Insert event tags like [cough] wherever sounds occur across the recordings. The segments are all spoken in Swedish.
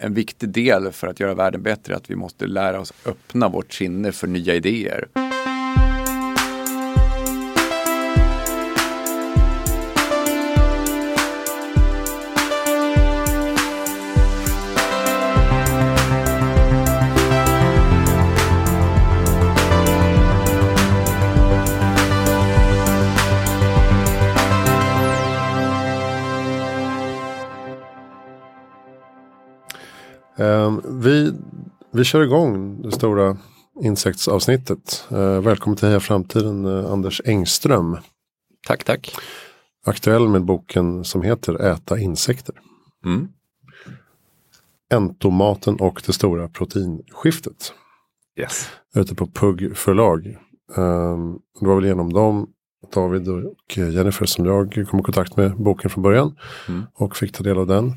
en viktig del för att göra världen bättre att vi måste lära oss öppna vårt sinne för nya idéer. Vi kör igång det stora insektsavsnittet. Uh, välkommen till Heja Framtiden uh, Anders Engström. Tack, tack. Aktuell med boken som heter Äta insekter. Mm. Entomaten och det stora proteinskiftet. Yes. Ute på Pugg förlag. Um, det var väl genom dem David och Jennifer som jag kom i kontakt med boken från början. Mm. Och fick ta del av den.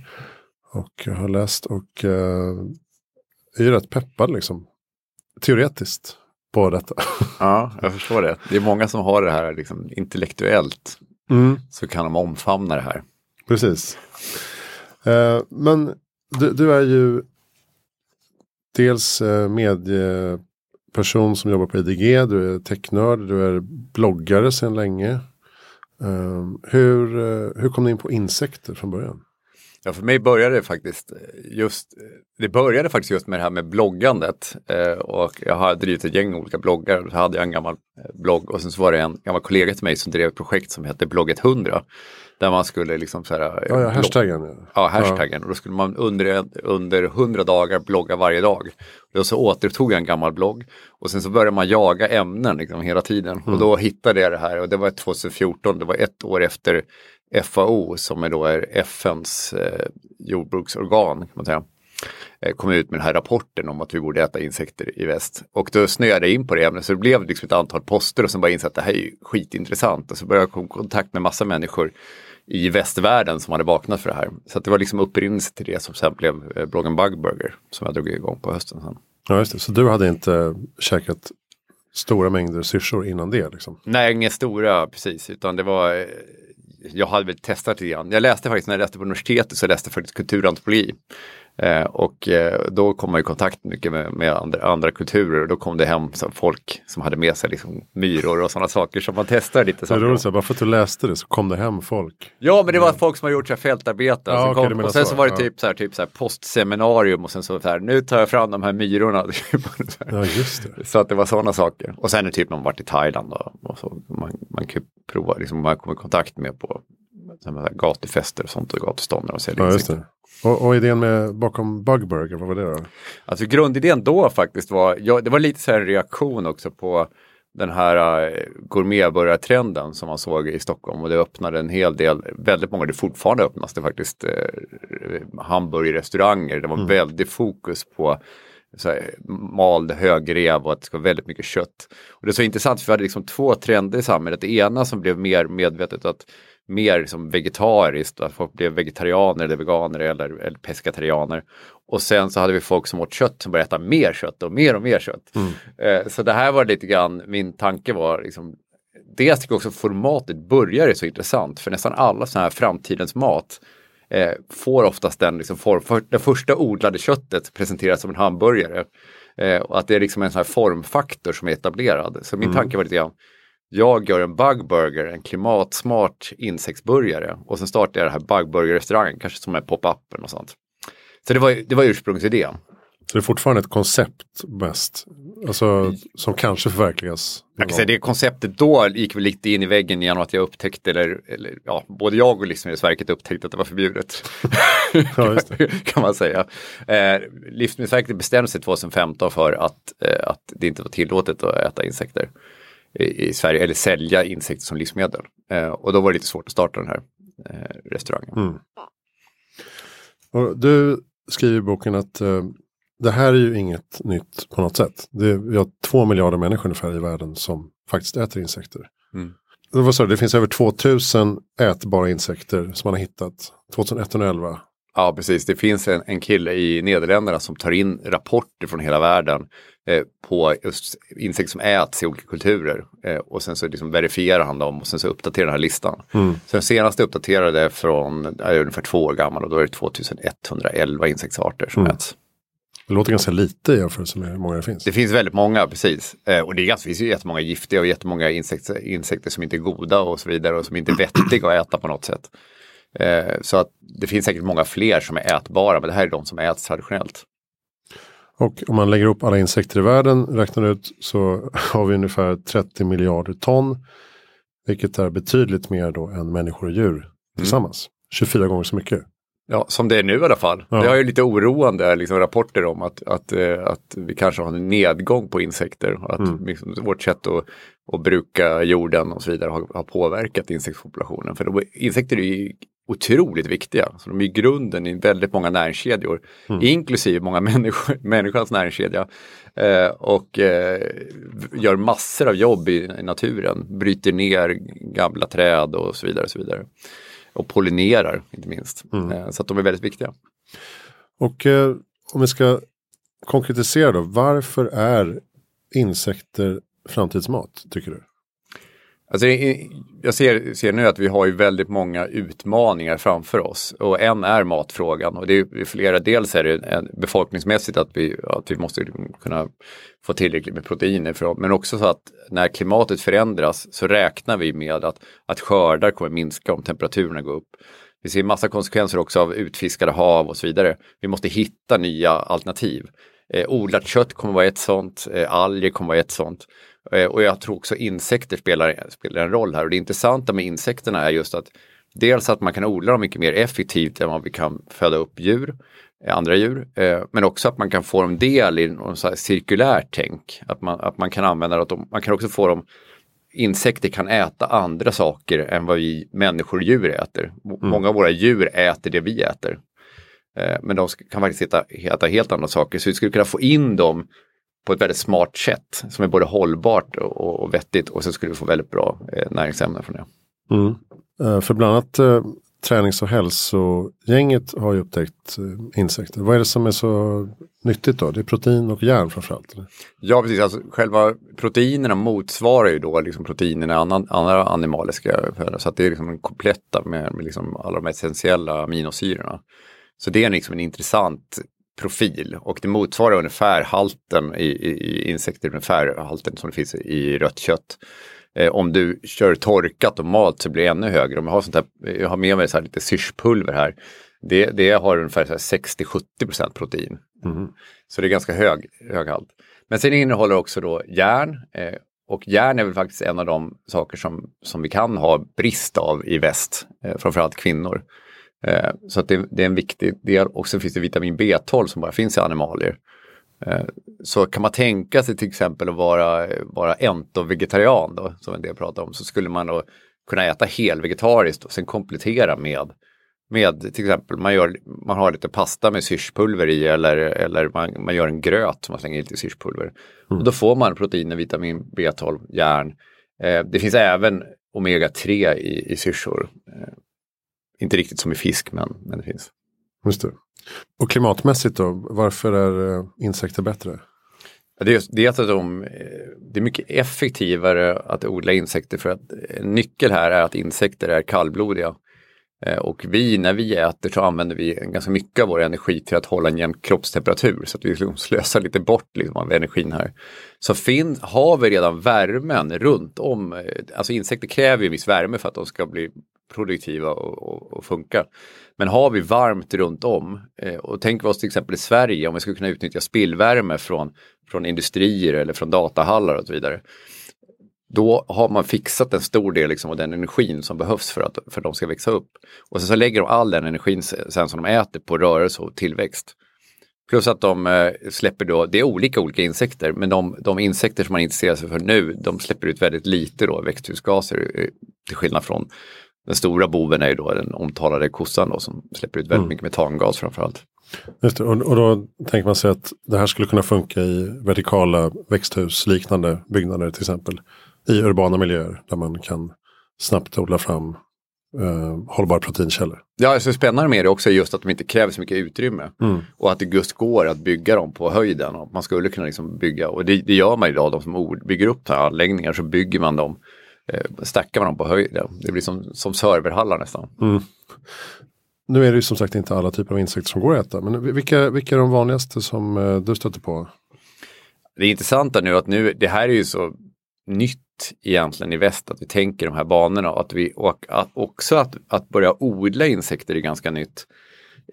Och jag har läst och eh, är ju rätt peppad liksom. Teoretiskt på detta. [laughs] Ja, jag förstår det. Det är många som har det här liksom, intellektuellt. Mm. Så kan de omfamna det här. Precis. Eh, men du, du, är ju dels eh, medieperson som jobbar på IDG. Du är technörd, du är bloggare sedan länge. Eh, hur, eh, hur kom du in på insekter från början? Ja, för mig började det faktiskt just, det började faktiskt just med det här med bloggandet. Eh, och jag har drivit ett gäng olika bloggar. Så hade jag en gammal eh, blogg och sen så var det en gammal kollega till mig som drev ett projekt som hette Blogget 100. Där man skulle liksom så här, Ja, ja hashtaggen. Ja, ja hashtaggen. Och då skulle man under, under 100 dagar blogga varje dag. Och så återupptog jag en gammal blogg. Och sen så började man jaga ämnen liksom hela tiden. Och då hittade jag det här och det var 2014, det var ett år efter FAO som är då är FNs eh, jordbruksorgan kan man säga eh, kom ut med den här rapporten om att vi borde äta insekter i väst. Och då snöade jag in på det ämnet så det blev liksom ett antal poster och sen bara insåg att det här är skitintressant. Och så började jag komma i kontakt med massa människor i västvärlden som hade vaknat för det här. Så det var liksom upprinnelse till det som sen blev eh, bloggen Bugburger som jag drog igång på hösten. Sen. Ja, just det. Så du hade inte käkat stora mängder syrsor innan det? Liksom. Nej, inga stora precis, utan det var eh, jag hade väl testat lite grann. Jag läste faktiskt när jag läste på universitetet så jag läste faktiskt kulturantropologi. Eh, och eh, då kom man i kontakt mycket med, med andra, andra, kulturer och då kom det hem så folk som hade med sig liksom, myror och sådana saker som man testade lite. Det är roligt, så bara för att du läste det så kom det hem folk. Ja, men det var mm. folk som har gjort så här fältarbete. Ja, och, okay, och sen så, så var det ja. typ, så här, typ så här postseminarium och sen så, så här, nu tar jag fram de här myrorna. [laughs] ja, just det. Så att det var sådana saker. Och sen är typ man varit i Thailand då, och så man, man kan prova, liksom, man kommer i kontakt med på gatufester och sånt och gatuståndare och säljer ja. Och, och, idén med bakom Bugburger, vad var det då? Alltså grundidén då faktiskt var, ja, det var lite så här en reaktion också på den här uh, gourmetburgartrenden som man såg i Stockholm och det öppnade en hel del, väldigt många, det fortfarande öppnas det faktiskt, uh, hamburgerrestauranger. Det var mm. väldigt fokus på så här, mald högrev och att det ska vara väldigt mycket kött. Och det är så intressant för vi hade liksom två trender i samhället. Det ena som blev mer medvetet att mer liksom vegetariskt, att folk blev vegetarianer eller veganer eller, eller pescatarianer. Och sen så hade vi folk som åt kött som började äta mer kött och mer och mer kött. Mm. Eh, så det här var lite grann, min tanke var liksom, dels tycker jag också formatet börjar är så intressant för nästan alla sådana här framtidens mat eh, får oftast den liksom form, för, det första odlade köttet presenteras som en hamburgare. Eh, och att det är liksom en sån här formfaktor som är etablerad. Så min mm. tanke var lite grann, jag gör en bugburger, en klimatsmart insektsburgare och sen startar jag det här bugburger-restaurangen, kanske som en pop-up och sånt. Så det var, det var ursprungsidén. Så det är fortfarande ett koncept mest? Alltså som kanske förverkligas? Jag kan säga det konceptet då gick väl lite in i väggen genom att jag upptäckte, eller, eller ja, både jag och Livsmedelsverket upptäckte att det var förbjudet. [laughs] ja, [laughs] kan man säga. Eh, Livsmedelsverket bestämde sig 2015 för att, eh, att det inte var tillåtet att äta insekter i Sverige eller sälja insekter som livsmedel. Eh, och då var det lite svårt att starta den här eh, restaurangen. Mm. Och du skriver i boken att eh, det här är ju inget nytt på något sätt. Det, vi har två miljarder människor ungefär i världen som faktiskt äter insekter. Mm. Vad sa Det finns över 2000 ätbara insekter som man har hittat. 2111 Ja, precis. Det finns en, en kille i Nederländerna som tar in rapporter från hela världen eh, på just insekter som äts i olika kulturer. Eh, och sen så liksom verifierar han dem och sen så uppdaterar den här listan. Mm. Så den senaste uppdaterade är från, är ungefär två år gammal och då är det 2111 insektsarter som Mm. äts. Det låter ganska lite i jämförelse med hur många det finns. Det finns väldigt många, precis. Eh, och det, är ganska, det finns ju jättemånga giftiga och jättemånga insekter, insekter som inte är goda och så vidare och som inte är vettiga att äta på något sätt. Eh, så att det finns säkert många fler som är ätbara, men det här är de som äts traditionellt. Och om man lägger upp alla insekter i världen, räknar ut, så [laughs] har vi ungefär 30 miljarder ton. Vilket är betydligt mer då än människor och djur tillsammans. 24 gånger så mycket. Ja, som det är nu i alla fall. Ja. Det har ju lite oroande liksom, rapporter om att, att, eh, att vi kanske har en nedgång på insekter. Att Mm. liksom, vårt sätt att, att bruka jorden och så vidare har, har påverkat insektspopulationen. För de, insekter är ju otroligt viktiga. Så de är grunden i väldigt många näringskedjor. Mm. Inklusive många människor, [laughs] människans näringskedja. Eh, och eh, gör massor av jobb i, i naturen. Bryter ner gamla träd och så vidare. Och så vidare. Och pollinerar inte minst. Mm. Eh, så att de är väldigt viktiga. Och eh, om vi ska konkretisera då. Varför är insekter framtidsmat tycker du? Alltså, jag ser, ser nu att vi har ju väldigt många utmaningar framför oss och en är matfrågan och det är flera. Dels är det befolkningsmässigt att vi, att vi måste kunna få tillräckligt med proteiner för, men också så att när klimatet förändras så räknar vi med att, att skördar kommer minska om temperaturerna går upp. Vi ser massa konsekvenser också av utfiskade hav och så vidare. Vi måste hitta nya alternativ. Eh, odlat kött kommer vara ett sånt, eh, alger kommer vara ett sånt. Eh, och jag tror också insekter spelar, spelar en roll här. Och det intressanta med insekterna är just att dels att man kan odla dem mycket mer effektivt än vad vi kan föda upp djur, eh, andra djur. Eh, men också att man kan få dem del i någon så här cirkulärt tänk. Att man, att man kan använda det, att de, man kan också få dem Insekter kan äta andra saker än vad vi människor och djur äter. M- Många av våra djur äter det vi äter. Men de kan faktiskt äta, äta helt andra saker. Så vi skulle kunna få in dem på ett väldigt smart sätt som är både hållbart och, och, vettigt och så skulle vi få väldigt bra eh, näringsämnen från det. Mm. Eh, för bland annat eh, tränings och hälsogänget har ju upptäckt eh, insekter. Vad är det som är så nyttigt då? Det är protein och järn framförallt. Eller? Ja, precis. Alltså, själva proteinerna motsvarar ju då liksom proteinerna i andra animaliska föda. Så att det är liksom kompletta med, med liksom alla de essentiella aminosyrorna. Så det är liksom en intressant profil och det motsvarar ungefär halten i, i, i insekter, ungefär halten som det finns i rött kött. Eh, om du kör torkat och malt så blir det ännu högre. Om jag har, sånt här, jag har med mig så här lite syrspulver här. Det, det har ungefär så här 60-70% protein. Mhm. Så det är ganska hög, hög halt. Men sen innehåller också då järn. Eh, och järn är väl faktiskt en av de saker som, som vi kan ha brist av i väst. Eh, framförallt kvinnor. Eh, så att det, det är en viktig del. Och sen finns det vitamin B12 som bara finns i animalier. Eh, så kan man tänka sig till exempel att vara, vara ento-vegetarian då, som en del pratar om, så skulle man då kunna äta helvegetariskt och sen komplettera med med till exempel man, gör, man har lite pasta med syrspulver i eller, eller man, man gör en gröt som man slänger i lite syrspulver. Och då får man proteiner, vitamin B12, järn. Eh, det finns även omega-3 i, i syrsor. Eh, inte riktigt som i fisk men, men det finns. Just det. Och klimatmässigt då, varför är eh, insekter bättre? Det är, det är att de, eh, det är mycket effektivare att odla insekter för att en nyckel här är att insekter är kallblodiga. Eh, Och vi, när vi äter så använder vi ganska mycket av vår energi till att hålla en jämn kroppstemperatur så att vi liksom slösar lite bort liksom av energin här. Så fin, har vi redan värmen runt om, eh, alltså insekter kräver ju viss värme för att de ska bli produktiva och, och, och funka. Men har vi varmt runt om eh, och tänker vi oss till exempel i Sverige om vi skulle kunna utnyttja spillvärme från, från industrier eller från datahallar och så vidare. Då har man fixat en stor del liksom av den energin som behövs för att, för att de ska växa upp. Och sen så lägger de all den energin sen som de äter på rörelse och tillväxt. Plus att de eh, släpper då, det är olika olika insekter, men de, de insekter som man intresserar sig för nu, de släpper ut väldigt lite då växthusgaser. Eh, till skillnad från den stora boven är ju då den omtalade kossan då, som släpper ut väldigt mycket metangas framförallt. Just det. Och, och då tänker man sig att det här skulle kunna funka i vertikala växthusliknande byggnader till exempel. I urbana miljöer där man kan snabbt odla fram eh, hållbara proteinkällor. Ja, så spännande med det också är just att de inte kräver så mycket utrymme. Mm. Och att det just går att bygga dem på höjden. Och man skulle kunna liksom bygga, och det, det gör man idag, de som bygger upp här anläggningar så bygger man dem, eh, stackar man dem på höjden. Det blir som, som serverhallar nästan. Mm. Nu är det ju som sagt inte alla typer av insekter som går att äta. Men vilka, vilka är de vanligaste som eh, du stöter på? Det intressanta nu att nu, det här är ju så nytt egentligen i väst att vi tänker de här banorna och, att vi, och att också att, att börja odla insekter är ganska nytt.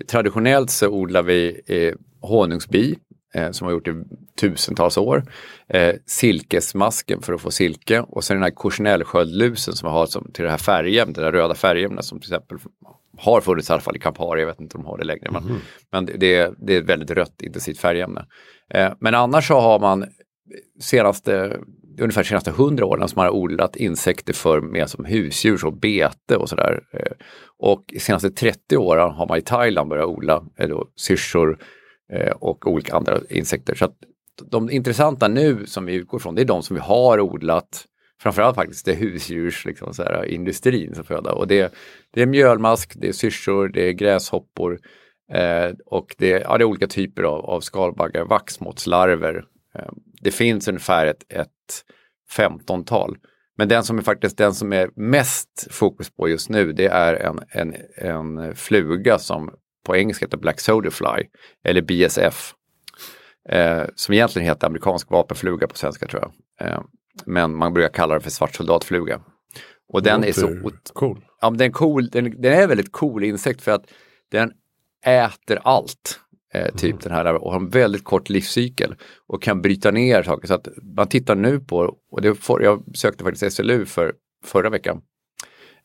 Traditionellt så odlar vi eh, honungsbi eh, som har gjort det tusentals år. Eh, silkesmasken för att få silke och sen den här korsnellsköldlusen som har som, till det här färgämnet, det där röda färgämnet som till exempel har funnits i alla fall i Campari, jag vet inte om de har det längre. Men, Mhm. men det, det, är, det är ett väldigt rött intensivt färgämne. Eh, men annars så har man senaste, ungefär senaste hundra åren som man har odlat insekter för mer som husdjur, så bete och sådär. Eh, och senaste 30 åren har man i Thailand börjat odla syrsor Eh, och olika andra insekter. Så att de intressanta nu som vi utgår från, det är de som vi har odlat framförallt faktiskt det husdjurs liksom, så här, industrin som föda. Och det, det är mjölmask, det är syrsor, det är gräshoppor eh, och det, ja, det är olika typer av, av skalbaggar, vaxmåttslarver. Eh, det finns ungefär ett, ett 15-tal. Men den som är faktiskt den som är mest fokus på just nu det är en, en, en fluga som på engelska heter Black Soda Fly eller BSF. Eh, som egentligen heter amerikansk vapenfluga på svenska tror jag. Eh, men man brukar kalla den för svart soldatfluga. Och den är så cool. Ja, den, är cool, den, den är väldigt cool insekt för att den äter allt. Eh, typ den här och har en väldigt kort livscykel och kan bryta ner saker. Så att man tittar nu på, och det får, jag sökte faktiskt SLU för förra veckan,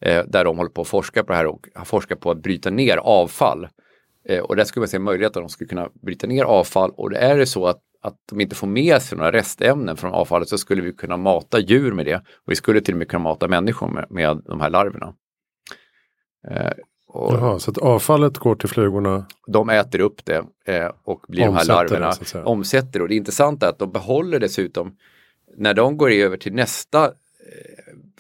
eh, där de håller på att forska på det här och har forskat på att bryta ner avfall. Eh, och där skulle man se möjlighet att de skulle kunna bryta ner avfall och det är det så att att de inte får med sig några restämnen från avfallet så skulle vi kunna mata djur med det. Och vi skulle till och med kunna mata människor med, med de här larverna. Eh, och Jaha, så att avfallet går till flugorna. de äter upp det eh, och blir de här det, larverna så säga. omsätter. Och det intressanta är att de behåller dessutom, när de går över till nästa eh,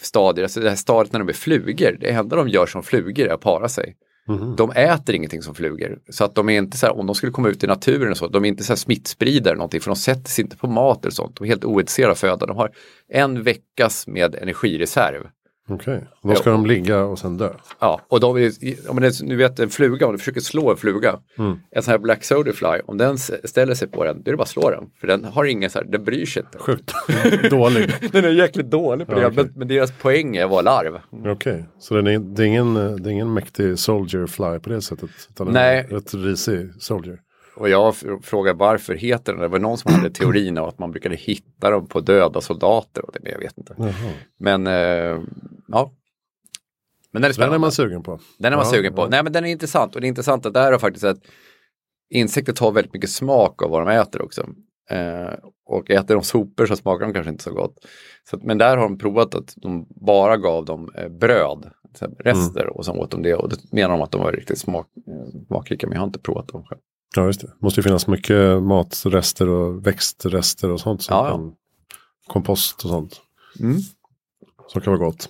stadie, alltså det här stadiet när de är flugor, det enda de gör som flugor är att para sig. Mm. De äter ingenting som flugor. Så att de är inte så här, om de skulle komma ut i naturen och så, de är inte så här smittspridare eller någonting, för de sätter sig inte på mat eller sånt. De är helt ointresserade av föda. De har en veckas med energireserv. Okej, och då ska de ligga och sen dö. Ja, och de är, om det, nu vet en fluga, om du försöker slå en fluga, Mm. en sån här Black Soda Fly, om den ställer sig på den, då är det bara att slå den. För den har ingen så här, den bryr sig inte. Sjukt [laughs] dålig. Den är jäkligt dålig på Ja, det, okej. men, men deras poäng är att vara larv. Okej, så den är, det, är ingen, det är ingen mäktig soldier fly på det sättet? Utan Nej. en rätt risig soldier. Och jag fr- frågar varför heter den, det var någon som hade [clears throat] teorin av att man brukade hitta dem på döda soldater och det, jag vet inte. Jaha. Men eh, ja. Men den är Den spännande. är man sugen på. Den är man Ja, sugen på. ja. Nej men den är intressant och det är intressant att där har faktiskt att insekter tar väldigt mycket smak av vad de äter också. Eh, och äter de sopor så smakar de kanske inte så gott. Så, att- men där har de provat att de bara gav dem eh, bröd, rester och så åt de det och då menar de att de var riktigt smak, eh, smakrika men jag har inte provat dem själv. Ja, just det. måste ju finnas mycket matrester och växtrester och sånt. Som Ja, ja. kan, kompost och sånt. Mm. Som kan vara gott.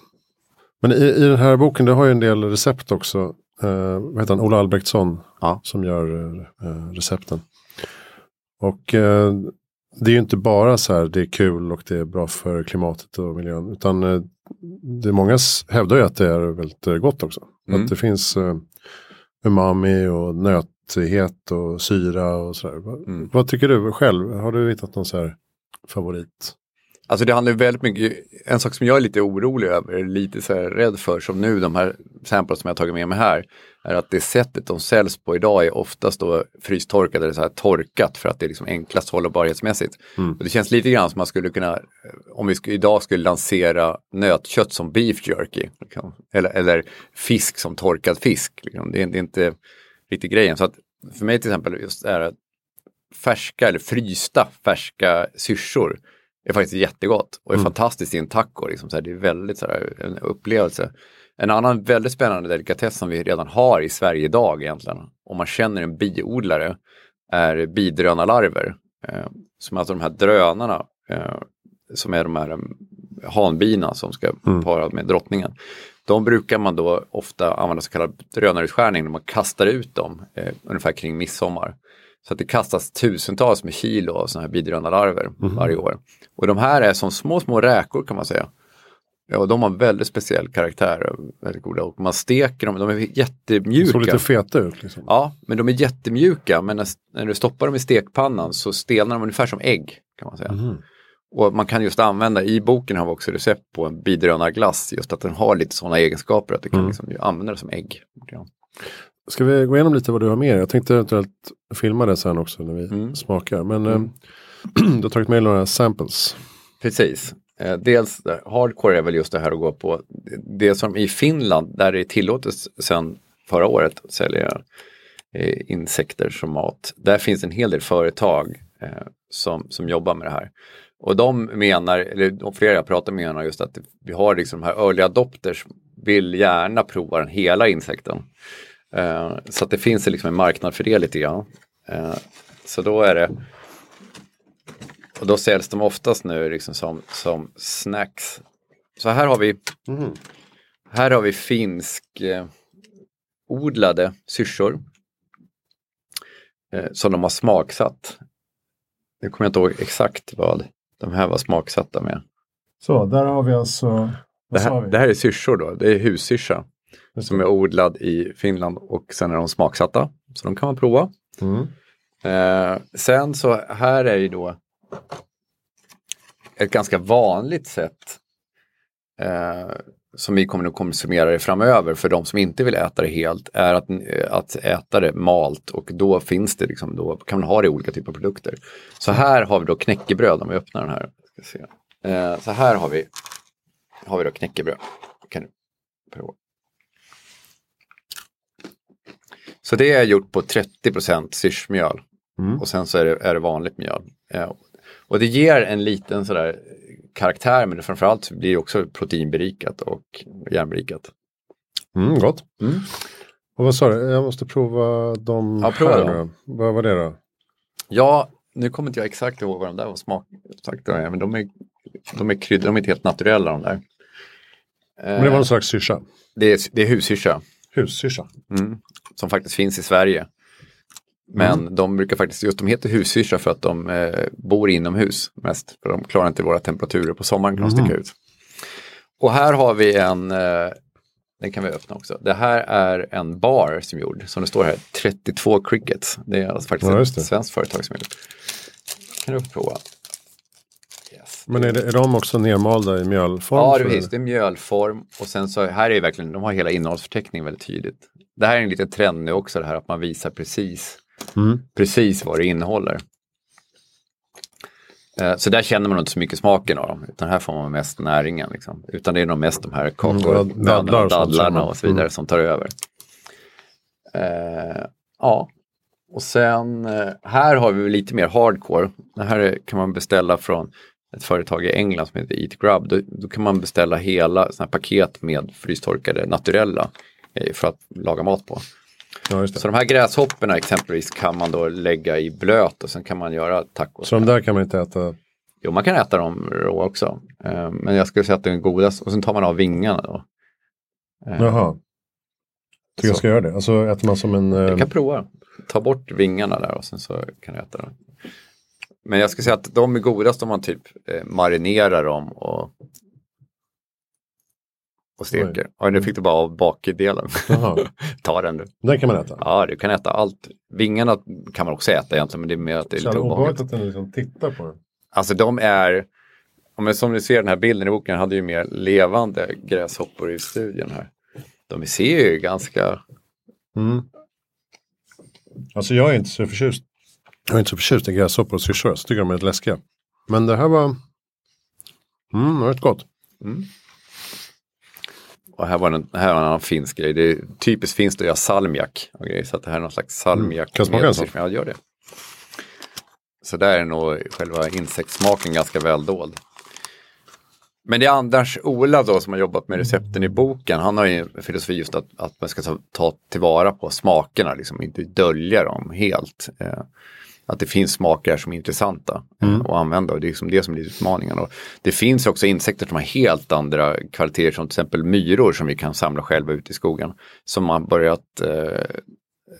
Men i, i den här boken, du har ju en del recept också. Eh, vad heter han? Ola Albrektsson. Ja. Som gör eh, recepten. Och eh, det är ju inte bara så här det är kul och det är bra för klimatet och miljön. Utan eh, det är många hävdar ju att det är väldigt eh, gott också. Mm. Att det finns eh, umami och nötighet och syra och sådär. Vad, Mm. vad tycker du själv? Har du hittat någon så här favorit? Alltså det handlar väldigt mycket, en sak som jag är lite orolig över, lite så här rädd för, som nu de här samples som jag har tagit med mig här, är att det sättet de säljs på idag är oftast då frystorkat eller så här torkat för att det är liksom enklast hållbarhetsmässigt. Mm. Och det känns lite grann som man skulle kunna, om vi idag skulle lansera nötkött som beef jerky, liksom, eller, eller fisk som torkad fisk. Liksom. Det, är, det är inte riktigt grejen. Så att för mig till exempel just det här att färska eller frysta färska syrsor är faktiskt jättegott och är fantastiskt i en taco. Liksom, så här, det är väldigt så här, en upplevelse. En annan väldigt spännande delikatess som vi redan har i Sverige idag egentligen, om man känner en biodlare, är bidrönarlarver. Eh, som alltså de här drönarna, eh, som är de här eh, hanbina som ska Mm. para med drottningen. De brukar man då ofta använda så kallad drönarutskärning när man kastar ut dem eh, ungefär kring midsommar. Så att det kastas tusentals med kilo av sådana här bidrönarlarver Mhm. varje år. Och de här är som små, små räkor kan man säga. Ja, och de har väldigt speciell karaktär. Väldigt goda. Och man steker dem, de är De jättemjuka. såg lite feta ut. Liksom. Ja, men de är jättemjuka. Men när, när du stoppar dem i stekpannan så stelnar de ungefär som ägg. kan man säga. Mhm. Och man kan just använda, i boken har vi också recept på en bidrönarglass. Just att den har lite sådana egenskaper att du kan Mm. liksom använda det som ägg. Ja. Ska vi gå igenom lite vad du har med? Jag tänkte eventuellt filma det sen också när vi Mm. smakar. Men Mm. eh, [clears throat] du har tagit med några samples. Precis. Eh, dels eh, hardcore är väl just det här att gå på. Det som i Finland, där det är tillåtet sedan förra året att sälja insekter som mat. Där finns en hel del företag som, som jobbar med det här. Och de menar, eller de flera jag pratar med menar just att vi har liksom de här early adopters vill gärna prova den hela insekten. Eh, så att det finns liksom en marknad för det lite grann. Eh, så då är det och då säljs de oftast nu liksom som, som snacks. Så här har vi, här har vi finsk eh, odlade syrsor. Eh, som de har smaksatt. Nu kommer jag inte ihåg exakt vad de här var smaksatta med. Så, där har vi alltså, Det här, det här är syrsor då, det är hussyrsa. Som är odlad i Finland och sen är de smaksatta. Så de kan man prova. Mm. Eh, sen så här är ju då ett ganska vanligt sätt eh, som vi kommer att konsumera det framöver för de som inte vill äta det helt är att, eh, att äta det malt och då finns det liksom, då kan man ha det i olika typer av produkter. Så här har vi då knäckebröd om vi öppnar den här. Eh, så här har vi, har vi då knäckebröd. Kan du prova. Så det är gjort på 30 syrsmjöl Mm. och sen så är det, är det vanligt mjöl. Eh, och det ger en liten sådär karaktär men framförallt blir det också proteinberikat och järnberikat. Mm, gott. Mm. Och vad sa du? Jag måste prova de Ja, prova här. Då. Vad var det då? Ja, nu kommer inte jag exakt ihåg vad de där var smak exakt är, men de är, de är kryddade, de är inte helt naturella de där. Men det var någon slags syrsa. det, är, det är hussyrsa Hussyrsa. mm, som faktiskt finns i Sverige. Men de brukar faktiskt, just de heter hussyrsa för att de eh, bor inomhus mest. För de klarar inte våra temperaturer på sommaren kan de sticka ut. Och här har vi en, eh, den kan vi öppna också. Det här är en bar som är gjord, som det står här, 32 crickets. Det är alltså faktiskt Ja, det. ett svenskt företag som har gjort. Kan du prova? Yes. Men är, det, är de också nermalda i mjölform? Ja, för- det. Det är mjölform och sen så här är verkligen, de har hela innehållsförteckningen väldigt tydligt. Det här är en liten trend nu också, det här att man visar precis, Mm. precis vad det innehåller. Eh, Så där känner man inte så mycket smaken av dem, utan här får man mest näringen. Liksom. Utan det är nog mest de här Mm, kakaobönorna dadlar och dadlarna och så vidare mm. som tar över. Eh, ja, och sen eh, här har vi lite mer hardcore. Det här är- kan man beställa från ett företag i England som heter Eat Grub. Då, då kan man beställa hela såna paket med frystorkade naturella eh, för att laga mat på. Ja. Så de här gräshopporna exempelvis kan man då lägga i blöt och sen kan man göra tacos. Så de där kan man inte äta? Jo, man kan äta dem rå också. Eh, Men jag skulle säga att det är godast och sen tar man av vingarna då. Eh, Jaha. Tycker jag Så. ska göra det? Alltså äter man som en... Du Eh, kan prova. Ta bort vingarna där och sen så kan du äta dem. Men jag skulle säga att de är godast om man typ marinerar dem och, och steker. Ja, nu fick du bara av bakdelen. [laughs] Ta den du. den kan man äta? Ja, du kan äta allt. Vingarna kan man också äta egentligen, men det är mer att det är Så lite obehagligt obehagligt. att den liksom tittar på den. Alltså de är, som ni ser den här bilden i boken, hade ju mer levande gräshoppor i studien här. De ser ju ganska, Mm. Alltså jag är inte så förtjust. Jag är inte så förtjust i gräshoppor och syrsor. Jag tycker de är läskiga. Men det här var... Mm, det var rätt gott. Och här var, en, här var en annan finsk grej. Det är typiskt finskt att göra salmiak. Grejer, så det här är någon slags salmiak. Kan jag smaka en sån? Ja, gör det. Så där är nog själva insektssmaken ganska väl dold. Men det är Anders Ola då som har jobbat med recepten i boken. Han har ju en filosofi just att, att man ska ta, ta tillvara på smakerna, liksom inte dölja dem helt. Eh, att det finns smaker som är intressanta mm. att använda och det är liksom det som blir utmaningen. Och det finns också insekter som har helt andra kvaliteter som till exempel myror som vi kan samla själva ute i skogen. Som man börjat eh,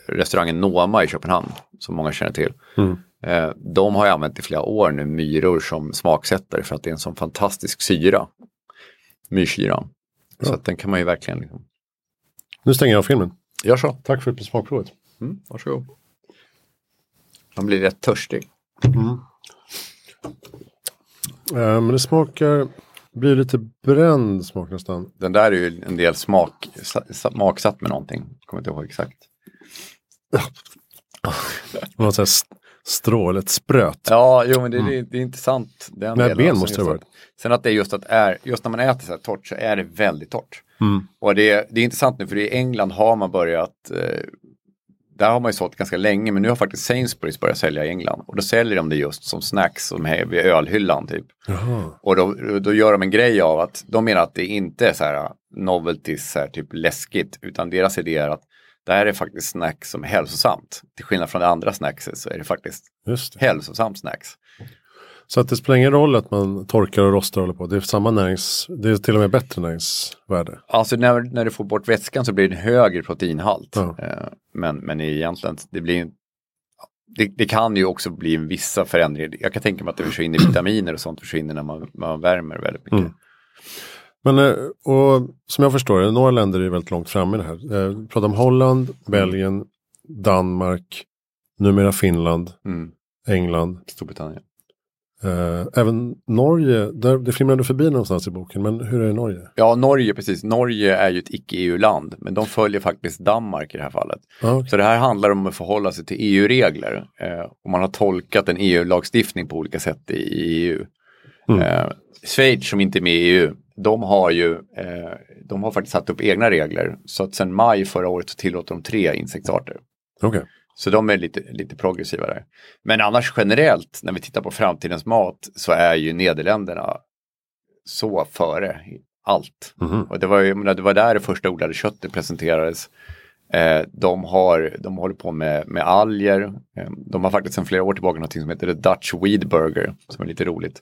restaurangen Noma i Köpenhamn som många känner till. Mm. Eh, de har använt i flera år nu myror som smaksättare för att det är en sån fantastisk syra. Myrsyran. Så att den kan man ju verkligen... Liksom... Nu stänger jag filmen. Gör så. Tack för smakprovet. Mm, varsågod. Man blir rätt törstig. Mm. Uh, men det smakar, blir lite bränd smak nästan. Den där är ju en del smak, smaksatt med någonting. Kommer inte ihåg exakt. Något sånt strålet spröt. Ja, jo men det, mm. det, det är intressant. Den Nej, ben måste det vara. Sen att det är just att är, just när man äter så här torrt så är det väldigt torrt. Mm. Och det, det är intressant nu för i England har man börjat eh, där har man ju sålt ganska länge men nu har faktiskt Sainsbury's börjat sälja i England. Och då säljer de det just som snacks som är vid ölhyllan typ. Jaha. Och då, då gör de en grej av att de menar att det inte är så här novelties, så här, typ läskigt, utan deras idé är att det här är faktiskt snacks som är hälsosamt. Till skillnad från det andra snackset så är det faktiskt det. hälsosamt snacks. Så att det spelar ingen roll att man torkar och rostar och håller på. Det är samma närings, det är till och med bättre näringsvärde. Alltså när, när du får bort vätskan så blir det en högre proteinhalt. Ja. Men, men egentligen, det blir det, det, kan ju också bli vissa förändringar. Jag kan tänka mig att det försvinner [clears throat] vitaminer och sånt försvinner när man, man värmer väldigt mycket. Mm. Men eh, och, som jag förstår det, några länder är väldigt långt framme i det här. Eh, vi pratar om Holland, Belgien, Danmark, numera Finland, mm. England. Storbritannien. Uh, även Norge, där, det flimrade förbi någonstans i boken, men hur är det i Norge? Ja, Norge precis. Norge är ju ett icke-EU-land, men de följer faktiskt Danmark i det här fallet. Ah, okay. Så det här handlar om att förhålla sig till EU-regler. Uh, och man har tolkat en EU-lagstiftning på olika sätt i, i EU. Mm. Uh, Schweiz som inte är med i EU, de har ju de har faktiskt satt upp egna regler. Så att sedan maj förra året så tillåter de tre insektsarter. Okay. Så de är lite, lite progressiva där. Men annars generellt när vi tittar på framtidens mat så är ju Nederländerna så före allt. Mm -hmm. Och det var, ju, det var där det första odlade köttet presenterades. Eh, de, har, de håller på med, med alger. Eh, de har faktiskt sedan flera år tillbaka något som heter The Dutch Weed Burger som är lite roligt.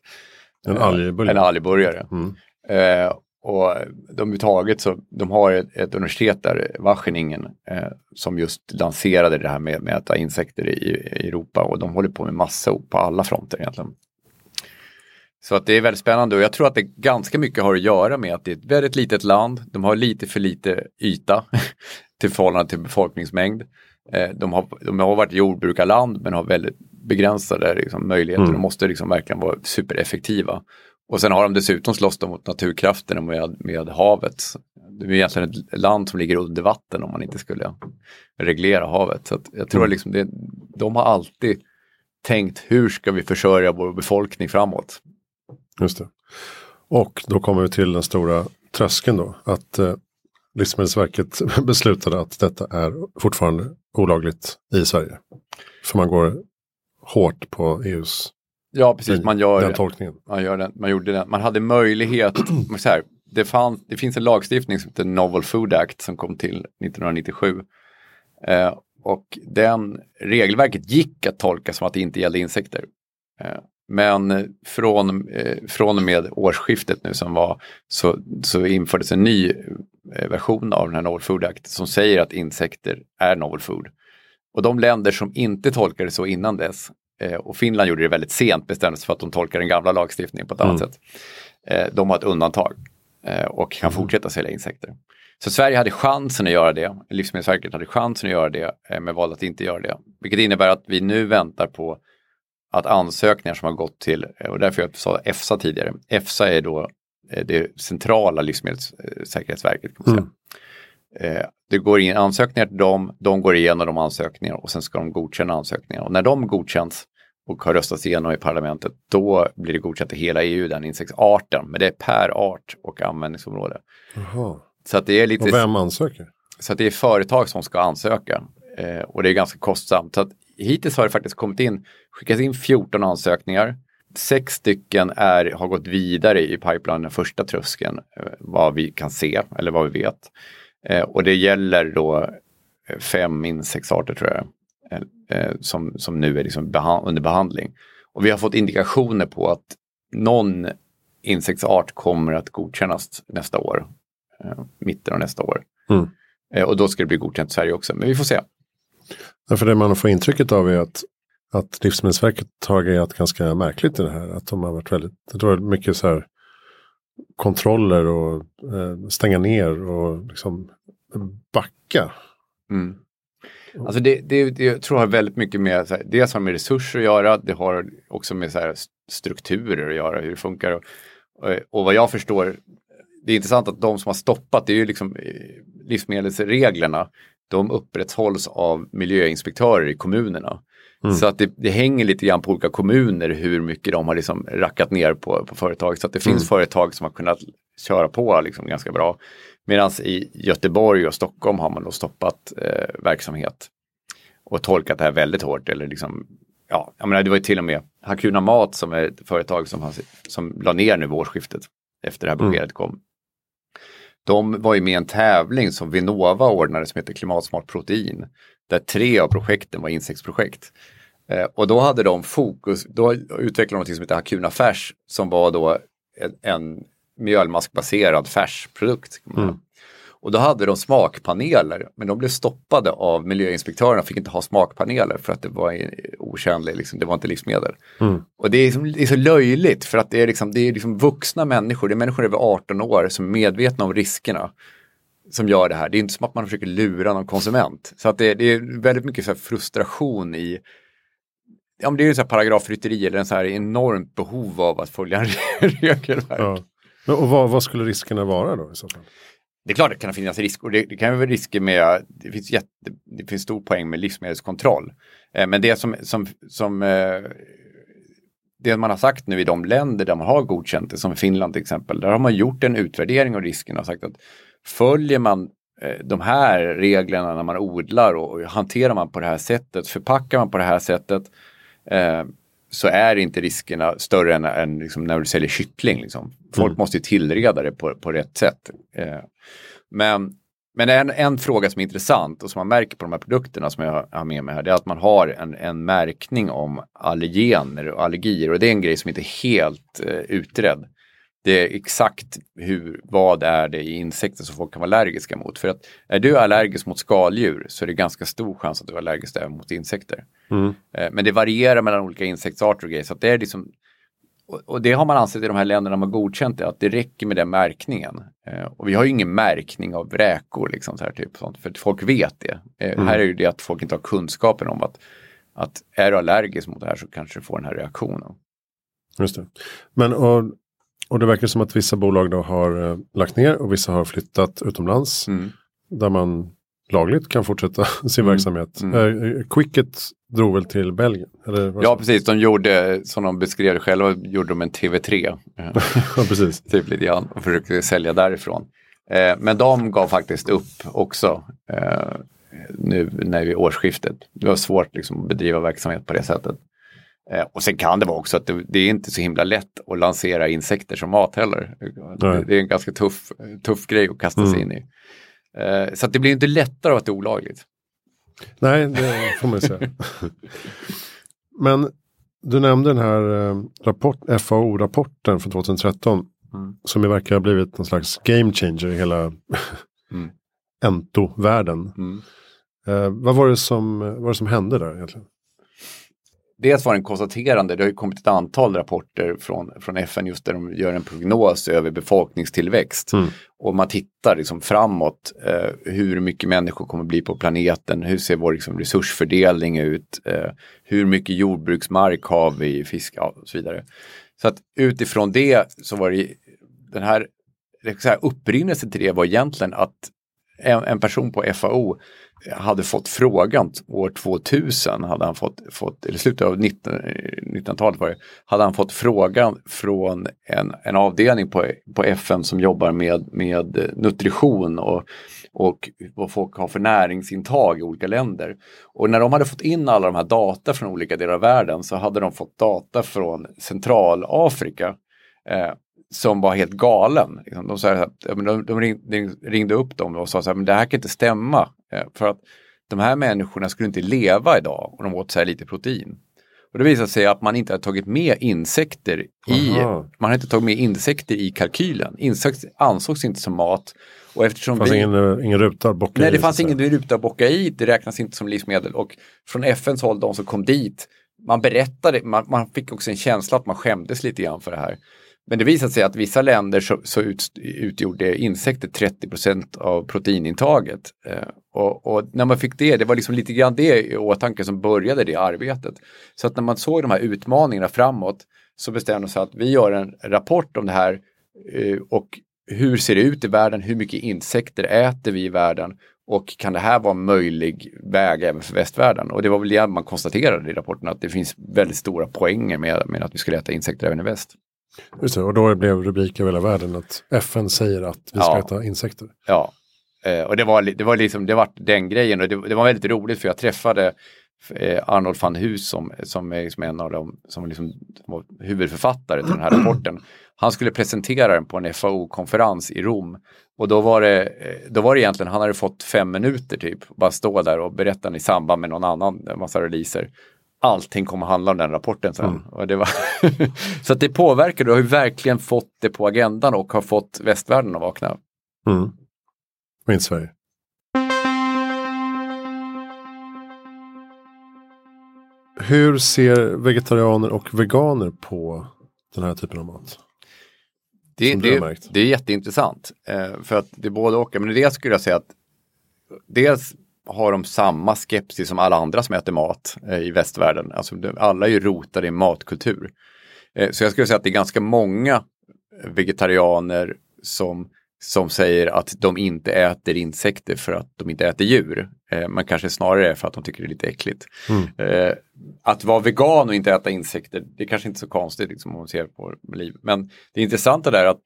En algburgare. En algburgare. Mm. Eh, och de överhuvudtaget så, de har ett, ett universitet där, Wageningen, eh, som just lanserade det här med, med att äta insekter i, i, Europa och de håller på med massa på alla fronter egentligen. Så att det är väldigt spännande och jag tror att det ganska mycket har att göra med att det är ett väldigt litet land. De har lite för lite yta [laughs] till förhållande till befolkningsmängd. Eh, de, har, de har varit jordbrukarland men har väldigt begränsade liksom, möjligheter. Mm. De måste liksom verkligen vara supereffektiva. Och sen har de dessutom slåss de mot naturkrafterna med, med havet. Det är egentligen ett land som ligger under vatten om man inte skulle reglera havet. Så jag tror mm. liksom det, de har alltid tänkt hur ska vi försörja vår befolkning framåt. Just det. Och då kommer vi till den stora tröskeln då. Att eh, Livsmedelsverket [laughs] beslutade att detta är fortfarande olagligt i Sverige. För man går hårt på EUs Ja, precis. Man gör den tolkningen. Man, gör den, man gjorde den. Man hade möjlighet. [clears throat] så här, det, fann, det finns en lagstiftning som heter Novel Food Act som kom till 1997. Eh, och den regelverket gick att tolka som att det inte gällde insekter. Eh, men från, eh, från och med årsskiftet nu som var så, så infördes en ny eh, version av den här Novel Food Act som säger att insekter är novel food. Och de länder som inte tolkade så innan dess och Finland gjorde det väldigt sent, bestämde sig för att de tolkar den gamla lagstiftningen på ett annat mm. sätt. Eh, de har ett undantag eh, och kan mm. fortsätta sälja insekter. Så Sverige hade chansen att göra det, Livsmedelsverket hade chansen att göra det, men valde att inte göra det. Vilket innebär att vi nu väntar på att ansökningar som har gått till, och därför jag sa EFSA tidigare, EFSA är då det centrala livsmedelssäkerhetsverket. Kan man säga. Mm. Det går in ansökningar till dem, de går igenom de ansökningar och sen ska de godkänna ansökningar. Och när de godkänns och har röstats igenom i parlamentet, då blir det godkänt i hela EU, den insektsarten. Men det är per art och användningsområde. Aha. Så att det är lite... Och vem ansöker? Så att det är företag som ska ansöka. Eh, och det är ganska kostsamt. Så att hittills har det faktiskt kommit in, skickats in 14 ansökningar. Sex stycken är, har gått vidare i pipeline, den första tröskeln, eh, vad vi kan se eller vad vi vet. Eh, och det gäller då fem insektsarter tror jag. eh, som, som nu är liksom beha- under behandling. Och vi har fått indikationer på att någon insektsart kommer att godkännas nästa år, eh, mitten av nästa år. Mm. Eh, och då ska det bli godkänt i Sverige också, men vi får se. Därför det man får intrycket av är att, att Livsmedelsverket har agerat ganska märkligt i det här. Att de har varit väldigt, det var mycket så här kontroller och eh, stänga ner och liksom backa. Mm. Alltså det, det, det jag tror har väldigt mycket med, så här, dels har med resurser att göra, det har också med så här, strukturer att göra, hur det funkar. Och, och, och vad jag förstår, det är intressant att de som har stoppat, det är ju liksom eh, livsmedelsreglerna, de upprätthålls av miljöinspektörer i kommunerna. Mm. Så att det, det hänger lite grann på olika kommuner hur mycket de har liksom rackat ner på, på företag. Så att det finns Mm. företag som har kunnat köra på liksom ganska bra. Medan i Göteborg och Stockholm har man då stoppat eh, verksamhet och tolkat det här väldigt hårt. Eller liksom, ja, jag menar, det var ju till och med Hakuna Mat som är ett företag som, har, som la ner nu vid årsskiftet efter det här Mm. beskedet kom. De var ju med i en tävling som Vinnova ordnade som heter Klimatsmart protein. Där tre av projekten var insektsprojekt. Eh, och då hade de fokus, då utvecklade de något som heter Hakuna Färs som var då en, en mjölmaskbaserad färsprodukt. Mm. Och då hade de smakpaneler, men de blev stoppade av miljöinspektörerna, fick inte ha smakpaneler för att det var otjänligt, liksom, det var inte livsmedel. Mm. Och det är, liksom, det är så löjligt för att det är, liksom, det är liksom vuxna människor, det är människor över 18 år som är medvetna om riskerna som gör det här. Det är inte som att man försöker lura någon konsument. Så att det, det är väldigt mycket så frustration i Ja, men det är ju så här paragrafrytteri eller en så här enormt behov av att följa [laughs] regelverk. Ja. Men, Och vad, vad skulle riskerna vara då i så fall? Det är klart det kan finnas risker det, det kan vara risker med, det finns, jätte, det finns stor poäng med livsmedelskontroll. Eh, men det som, som, som eh, det man har sagt nu i de länder där man har godkänt det, som Finland till exempel, där har man gjort en utvärdering av riskerna och sagt att följer man eh, de här reglerna när man odlar och, hanterar man på det här sättet, förpackar man på det här sättet, eh, så är inte riskerna större än, än liksom när du säljer kyckling. Liksom. Folk Mm. måste tillreda det på, på rätt sätt. Eh, men men en, en fråga som är intressant och som man märker på de här produkterna som jag har med mig här, det är att man har en, en märkning om allergener och allergier och det är en grej som inte är helt eh, utredd. Det är exakt hur, vad är det i insekter som folk kan vara allergiska mot. För att är du allergisk mot skaldjur så är det ganska stor chans att du är allergisk även mot insekter. Mm. Eh, Men det varierar mellan olika insektsarter och grejer. Så det är liksom, och- det har man ansett i de här länderna man godkänt det, att det räcker med den märkningen. Eh, Och vi har ju ingen märkning av räkor, liksom så här, typ, sånt, för folk vet det. Eh, Här är ju det att folk inte har kunskapen om att, att är du allergisk mot det här så kanske du får den här reaktionen. Just det. Men och, och det verkar som att vissa bolag då har eh, lagt ner och vissa har flyttat utomlands. Mm. Där man lagligt kan fortsätta [laughs] sin Mm. verksamhet. Mm. Eh, Quicket drog väl till Belgien? Ja, precis. De gjorde, som de beskrev det själva, gjorde de en TV3. [laughs] eh, ja, precis. typ lite grann och försökte sälja därifrån. Eh, men de gav faktiskt upp också eh, nu när vi årsskiftet. Det var svårt liksom, att bedriva verksamhet på det sättet. Eh, och sen kan det vara också att det, det är inte så himla lätt att lansera insekter som mat heller. Det, Nej. det är en ganska tuff, tuff grej att kasta sig Mm. in i. Eh, så att det blir inte lättare att det är olagligt. Nej, det får man säga. [laughs] Men du nämnde den här eh, rapport, FAO-rapporten från 2013. Mm. Som ju verkar ha blivit någon slags game changer i hela Mm. [laughs] Ento-världen. Mm. Eh, vad, var det som, vad var det som hände där egentligen? Dels var det en konstaterande, det har ju kommit ett antal rapporter från, från FN just där de gör en prognos över befolkningstillväxt. Mm. Och man tittar liksom framåt, eh, hur mycket människor kommer bli på planeten, hur ser vår liksom, resursfördelning ut, eh, hur mycket jordbruksmark har vi, fisk ja, och så vidare. Så att utifrån det så var det den här, det säga upprinnelsen till det var egentligen att en, en person på FAO hade fått frågan år 2000, hade han fått, fått eller slutet av 19 1900-talet var det, hade han fått frågan från en, en avdelning på, på FN som jobbar med, med nutrition och, och vad folk har för näringsintag i olika länder. Och när de hade fått in alla de här data från olika delar av världen så hade de fått data från Centralafrika eh, som var helt galen. Liksom, De, så här, de, de ringde, upp dem och sa så här, men det här kan inte stämma. Eh, för att de här människorna skulle inte leva idag om de åt så här lite protein. Och det visar sig att man inte har tagit med insekter i, Aha. man har inte tagit med insekter i kalkylen. Insekter ansågs inte som mat. Och eftersom Det fanns vi, ingen, ingen ruta att bocka nej, i, det så fanns ingen ruta att bocka i, det räknas inte som livsmedel. Och från FNs håll, de som kom dit, man berättade, man, man fick också en känsla att man skämdes lite grann för det här. Men det visade sig att vissa länder så, så ut, utgjorde insekter 30 procent av proteinintaget. Eh, och, och när man fick det, det var liksom lite grann det i åtanke som började det arbetet. Så att när man såg de här utmaningarna framåt så bestämde man sig att vi gör en rapport om det här eh, och hur ser det ut i världen, hur mycket insekter äter vi i världen och kan det här vara en möjlig väg även för västvärlden? Och det var väl det man konstaterade i rapporten att det finns väldigt stora poänger med, med att vi skulle äta insekter även i väst. Just det, och då blev rubrik över hela världen att FN säger att vi ska Ja. äta insekter. Ja, eh, och det var, det var liksom, det var den grejen och det, det var väldigt roligt för jag träffade eh, Arnold van Hus som, som är liksom en av dem som liksom var huvudförfattare till den här rapporten. Han skulle presentera den på en FAO-konferens i Rom och då var, det, eh, då var det egentligen, han hade fått fem minuter typ, bara stå där och berätta den i samband med någon annan, en massa releaser. Allting kommer handla om den rapporten sen. Det var [laughs] så att det påverkar, du har ju verkligen fått det på agendan och har fått västvärlden att vakna. Mm. Och inte Sverige. Hur ser vegetarianer och veganer på den här typen av mat? Det, det, det är jätteintressant. Eh, för att det är både och. Men det skulle jag säga att dels har de samma skepsis som alla andra som äter mat eh, i västvärlden. Alltså, alla är ju rotade i matkultur. Eh, så jag skulle säga att det är ganska många vegetarianer som, som säger att de inte äter insekter för att de inte äter djur. Eh, men kanske snarare för att de tycker det är lite äckligt. Eh, att vara vegan och inte äta insekter, det är kanske inte så konstigt liksom, om man ser på liv. Men det intressanta där är att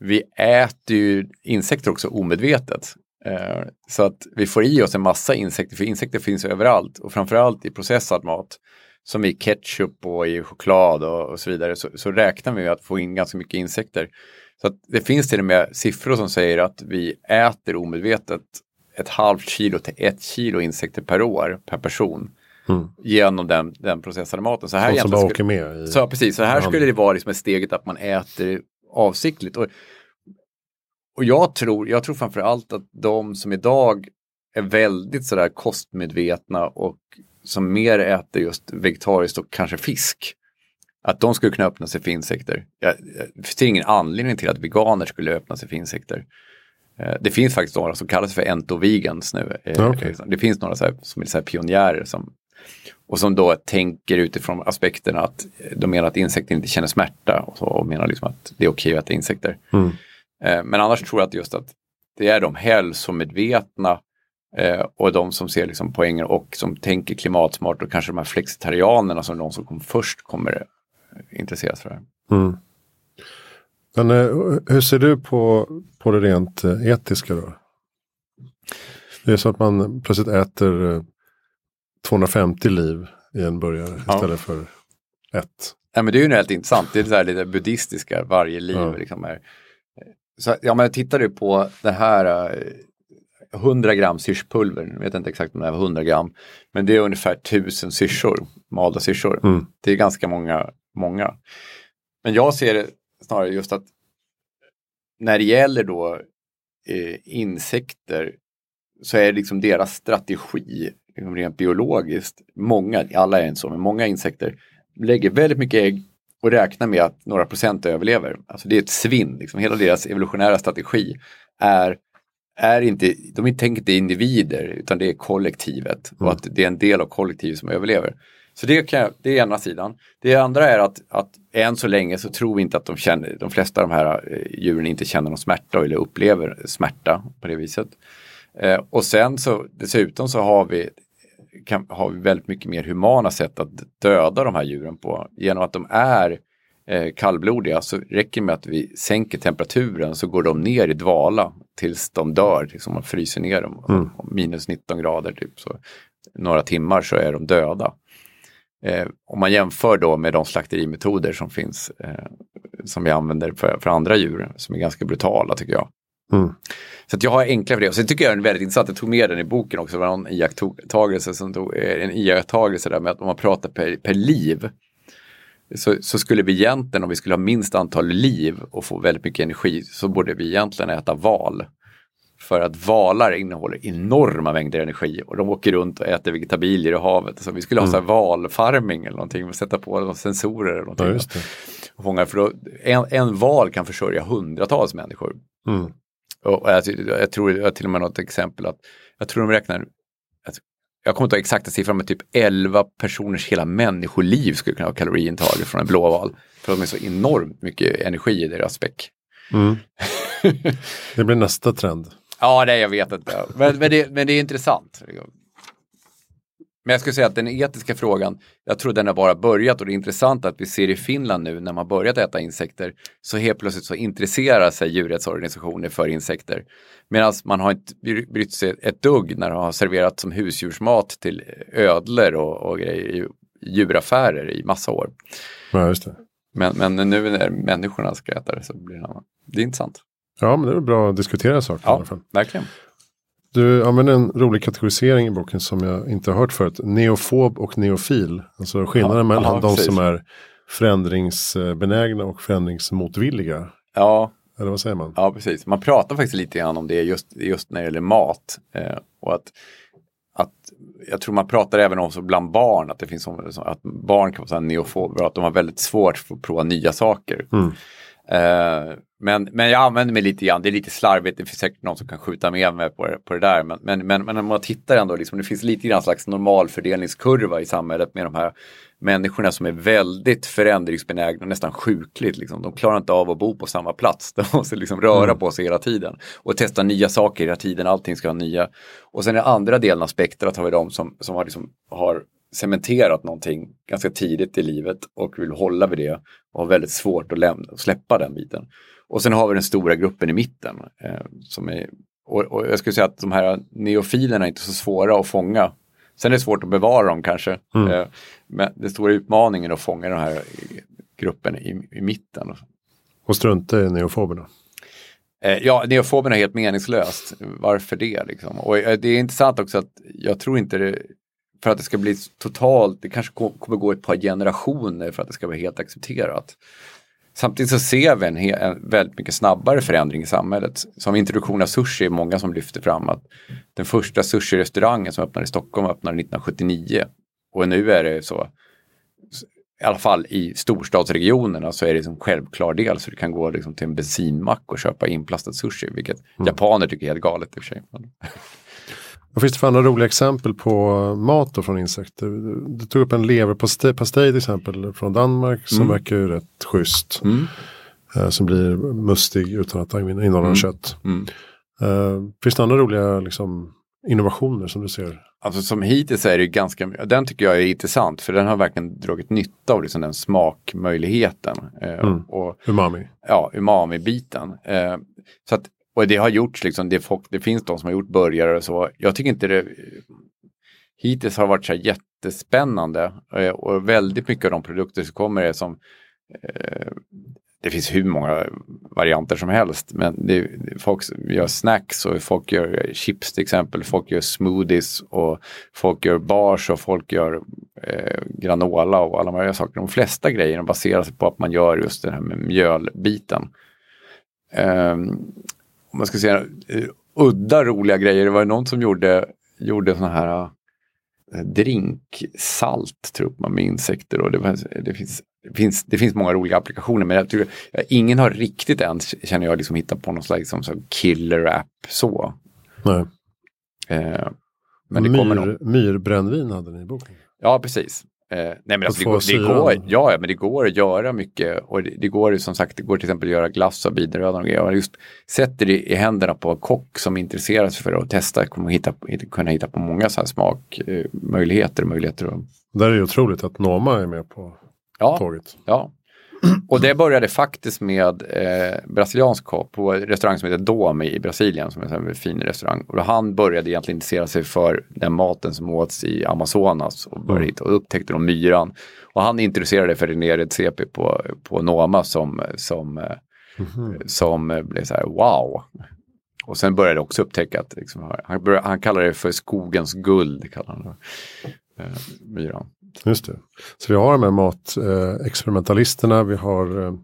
vi äter ju insekter också omedvetet. Eh, så att vi får i oss en massa insekter, för insekter finns överallt och framförallt i processad mat. Som i ketchup och i choklad och, och så vidare så, så räknar vi med att få in ganska mycket insekter. Så det finns till och med siffror som säger att vi äter omedvetet ett halvt kilo till ett kilo insekter per år per person genom den, den processade maten. Så här egentligen bara skulle- så precis, så här skulle det vara liksom steget att man äter avsiktligt. Och, och jag tror, jag tror framför allt att de som idag är väldigt sådär kostmedvetna och som mer äter just vegetariskt och kanske fisk. Att de skulle kunna öppna sig för insekter. Jag, jag ser ingen anledning till att veganer skulle öppna sig för insekter. Eh, Det finns faktiskt några som kallas för entovegans nu. Eh, okej. Det finns några här, som är så pionjärer som, och som då tänker utifrån aspekterna att de menar att insekter inte känner smärta och, så, och menar liksom att det är okej att äta insekter. Mm. Eh, Men annars tror jag att just att det är de hälsomedvetna eh, och de som ser liksom poänger och som tänker klimatsmart och kanske de här flexitarianerna som de som kom först kommer eh, intresseras för det här. Mm. Men eh, hur ser du på, på det rent etiska då? Det är så att man plötsligt äter eh, 250 liv i en burgare Ja. istället för ett. Ja, men det är ju helt intressant. Det är det lite buddhistiska, varje liv Ja. liksom är. Så, ja, men jag tittade på det här eh, 100 gram syrspulver, jag vet inte exakt om det var 100 gram, men det är ungefär 1000 syrsor, malda syrsor. Mm. Det är ganska många, många. Men jag ser det snarare just att när det gäller då eh, insekter så är det liksom deras strategi, liksom rent biologiskt, många, alla är inte så, men många insekter lägger väldigt mycket ägg och räknar med att några procent överlever. Alltså det är ett svinn, liksom. hela deras evolutionära strategi är, är inte, de tänker inte individer utan det är kollektivet och att det är en del av kollektivet som överlever. Så det, jag, det är ena sidan. Det andra är att, att än så länge så tror vi inte att de känner, de flesta av de här eh, djuren inte känner någon smärta eller upplever smärta på det viset. Eh, och sen så dessutom så har vi, kan, har vi väldigt mycket mer humana sätt att döda de här djuren på. Genom att de är eh, kallblodiga så räcker det med att vi sänker temperaturen så går de ner i dvala tills de dör, liksom man fryser ner dem. Mm. Minus 19 grader typ. Så några timmar så är de döda. Eh, om man jämför då med de slakterimetoder som finns, eh, som vi använder för, för andra djur, som är ganska brutala tycker jag. Mm. Så att jag har enkla för det. Och sen tycker jag den är väldigt intressant, jag tog med den i boken också, det var någon iakttagelse som tog, eh, en iakttagelse där med att om man pratar per, per liv så, så skulle vi egentligen, om vi skulle ha minst antal liv och få väldigt mycket energi, så borde vi egentligen äta val. För att valar innehåller enorma mängder energi och de åker runt och äter vegetabilier i havet. Så vi skulle ha så här valfarming eller någonting, och sätta på några sensorer eller någonting. Ja. Och fånga, för då, en, en val kan försörja hundratals människor. Mm. Och jag, jag tror, jag till och med något exempel att jag tror de räknar, jag kommer inte ihåg exakta siffran, men typ 11 personers hela människoliv skulle kunna ha kaloriintaget från en blåval. För de är så enormt mycket energi i deras späck. Mm. [laughs] Det blir nästa trend. Ja, nej, jag vet inte. Men, men, det, men det är intressant. Men jag skulle säga att den etiska frågan, jag tror den har bara börjat och det är intressant att vi ser i Finland nu när man börjat äta insekter så helt plötsligt så intresserar sig djurrättsorganisationer för insekter. Medan man har inte bry- brytt sig ett dugg när de har serverat som husdjursmat till ödlor och, och grejer i djuraffärer i massa år. Ja, just det. Men, men nu när människorna ska äta det så blir det annat. Det är intressant. Ja, men det är bra att diskutera saker i alla Ja, fall. verkligen. Du använder en rolig kategorisering i boken som jag inte har hört förut. Neofob och neofil. Alltså skillnaden Ja, mellan ja, de precis. som är förändringsbenägna och förändringsmotvilliga. Ja, Eller vad säger man? Ja, precis. Man pratar faktiskt lite grann om det just, just när det gäller mat. Eh, och att, att jag tror man pratar även om så bland barn, att det finns som, att barn kan vara neofober, att de har väldigt svårt för att prova nya saker. Mm. Eh, men, men jag använder mig lite grann, det är lite slarvigt, det finns säkert någon som kan skjuta med mig på det, på det där. Men, men, men, men när man tittar ändå, liksom, det finns lite grann slags normalfördelningskurva i samhället med de här människorna som är väldigt förändringsbenägna, nästan sjukligt. Liksom. De klarar inte av att bo på samma plats. [laughs] De måste liksom röra på sig hela tiden och testa nya saker hela tiden. Allting ska ha nya. Och sen den andra delen av spektrat har vi de som, som har, liksom, har cementerat någonting ganska tidigt i livet och vill hålla vid det och har väldigt svårt att lämna, släppa den biten. Och sen har vi den stora gruppen i mitten. Eh, som är, och, och jag skulle säga att de här neofilerna är inte så svåra att fånga. Sen är det svårt att bevara dem kanske. Eh, men den stora utmaningen är att fånga den här gruppen i, i mitten. Och strunta i neofoberna. Eh, ja, neofoberna är helt meningslöst. Varför det? Liksom? Och eh, det är intressant också att jag tror inte det, för att det ska bli totalt, det kanske ko- kommer gå ett par generationer för att det ska vara helt accepterat. Samtidigt så ser vi en, en väldigt mycket snabbare förändring i samhället. Som introduktion av sushi är många som lyfter fram att den första sushi-restaurangen som öppnade i Stockholm öppnade 1979. Och nu är det så, i alla fall i storstadsregionerna så är det som självklar del så du kan gå liksom till en bensinmack och köpa inplastad sushi, vilket japaner tycker är helt galet i och för sig. Vad finns det för andra roliga exempel på mat då från insekter? Du, tog upp en leverpastej pastej till exempel från Danmark som verkar ju rätt schysst. Mm. Eh, som blir mustig utan att innehålla kött. Mm. Eh, finns det andra roliga liksom, innovationer som du ser? Alltså som hittills är det ganska, den tycker jag är intressant för den har verkligen dragit nytta av liksom den smakmöjligheten. Eh, Mm. och Umami. ja, umami-biten. Eh, så att, och det har gjorts, liksom, det, folk, det finns de som har gjort burgare och så. Jag tycker inte det, hittills har det varit så här jättespännande eh, och väldigt mycket av de produkter som kommer är som eh, det finns hur många varianter som helst, men det, folk gör snacks och folk gör chips till exempel, folk gör smoothies och folk gör bars och folk gör eh, granola och alla möjliga saker. De flesta grejerna baseras på att man gör just det här med mjölbiten. Um, om man ska säga eh, udda roliga grejer, det var någon som gjorde, gjorde såna här drinksalt tror man med insekter och det, det, finns, det, finns, det finns många roliga applikationer men jag tror, ingen har riktigt än känner jag liksom hittat på någon slags liksom, så killer app så. Nej. Eh, men det kommer nog. Myr, myrbrännvin hade ni i boken. Ja, precis. Eh, nej, men alltså, det, går, det, går, ja, men det går att göra mycket och det, det går som sagt, det går till exempel att göra glass av biderödan och grejer. Just sätter det i händerna på en kock som intresserar sig för det och testar, kommer hitta, kunna hitta på många så här smakmöjligheter och möjligheter. att- Där är det otroligt att Noma är med på Ja, tåget. ja. Och det började faktiskt med eh, brasiliansk kock på en restaurang som heter Dome i Brasilien som är en väldigt fin restaurang. Och han började egentligen intressera sig för den maten som åts i Amazonas och började hitta och upptäckte de myran. Och han introducerade för René Redzepi på, på Noma som, som, eh, som eh, blev så här wow. och sen började jag också upptäcka att liksom, han, började, han kallar det för skogens guld. Kallar han det. Eh, myran. Just det. Så vi har de här matexperimentalisterna, vi har eh,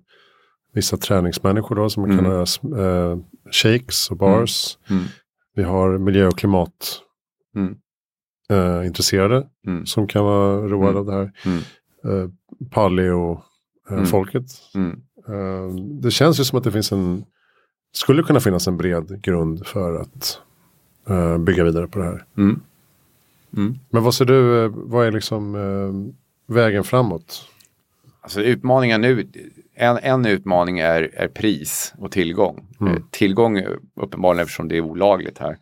vissa träningsmänniskor då som mm. kan göra eh, shakes och bars. Mm. Mm. Vi har miljö och klimat mm. eh, intresserade mm. som kan vara roade mm. av det här. Eh, Paleo-folket. Eh, eh, det känns ju som att det finns en, skulle kunna finnas en bred grund för att eh, bygga vidare på det här. Men vad ser du, vad är liksom vägen framåt? Alltså utmaningen nu, en, en utmaning är, är pris och tillgång. Mm. Eh, tillgång uppenbarligen eftersom det är olagligt här.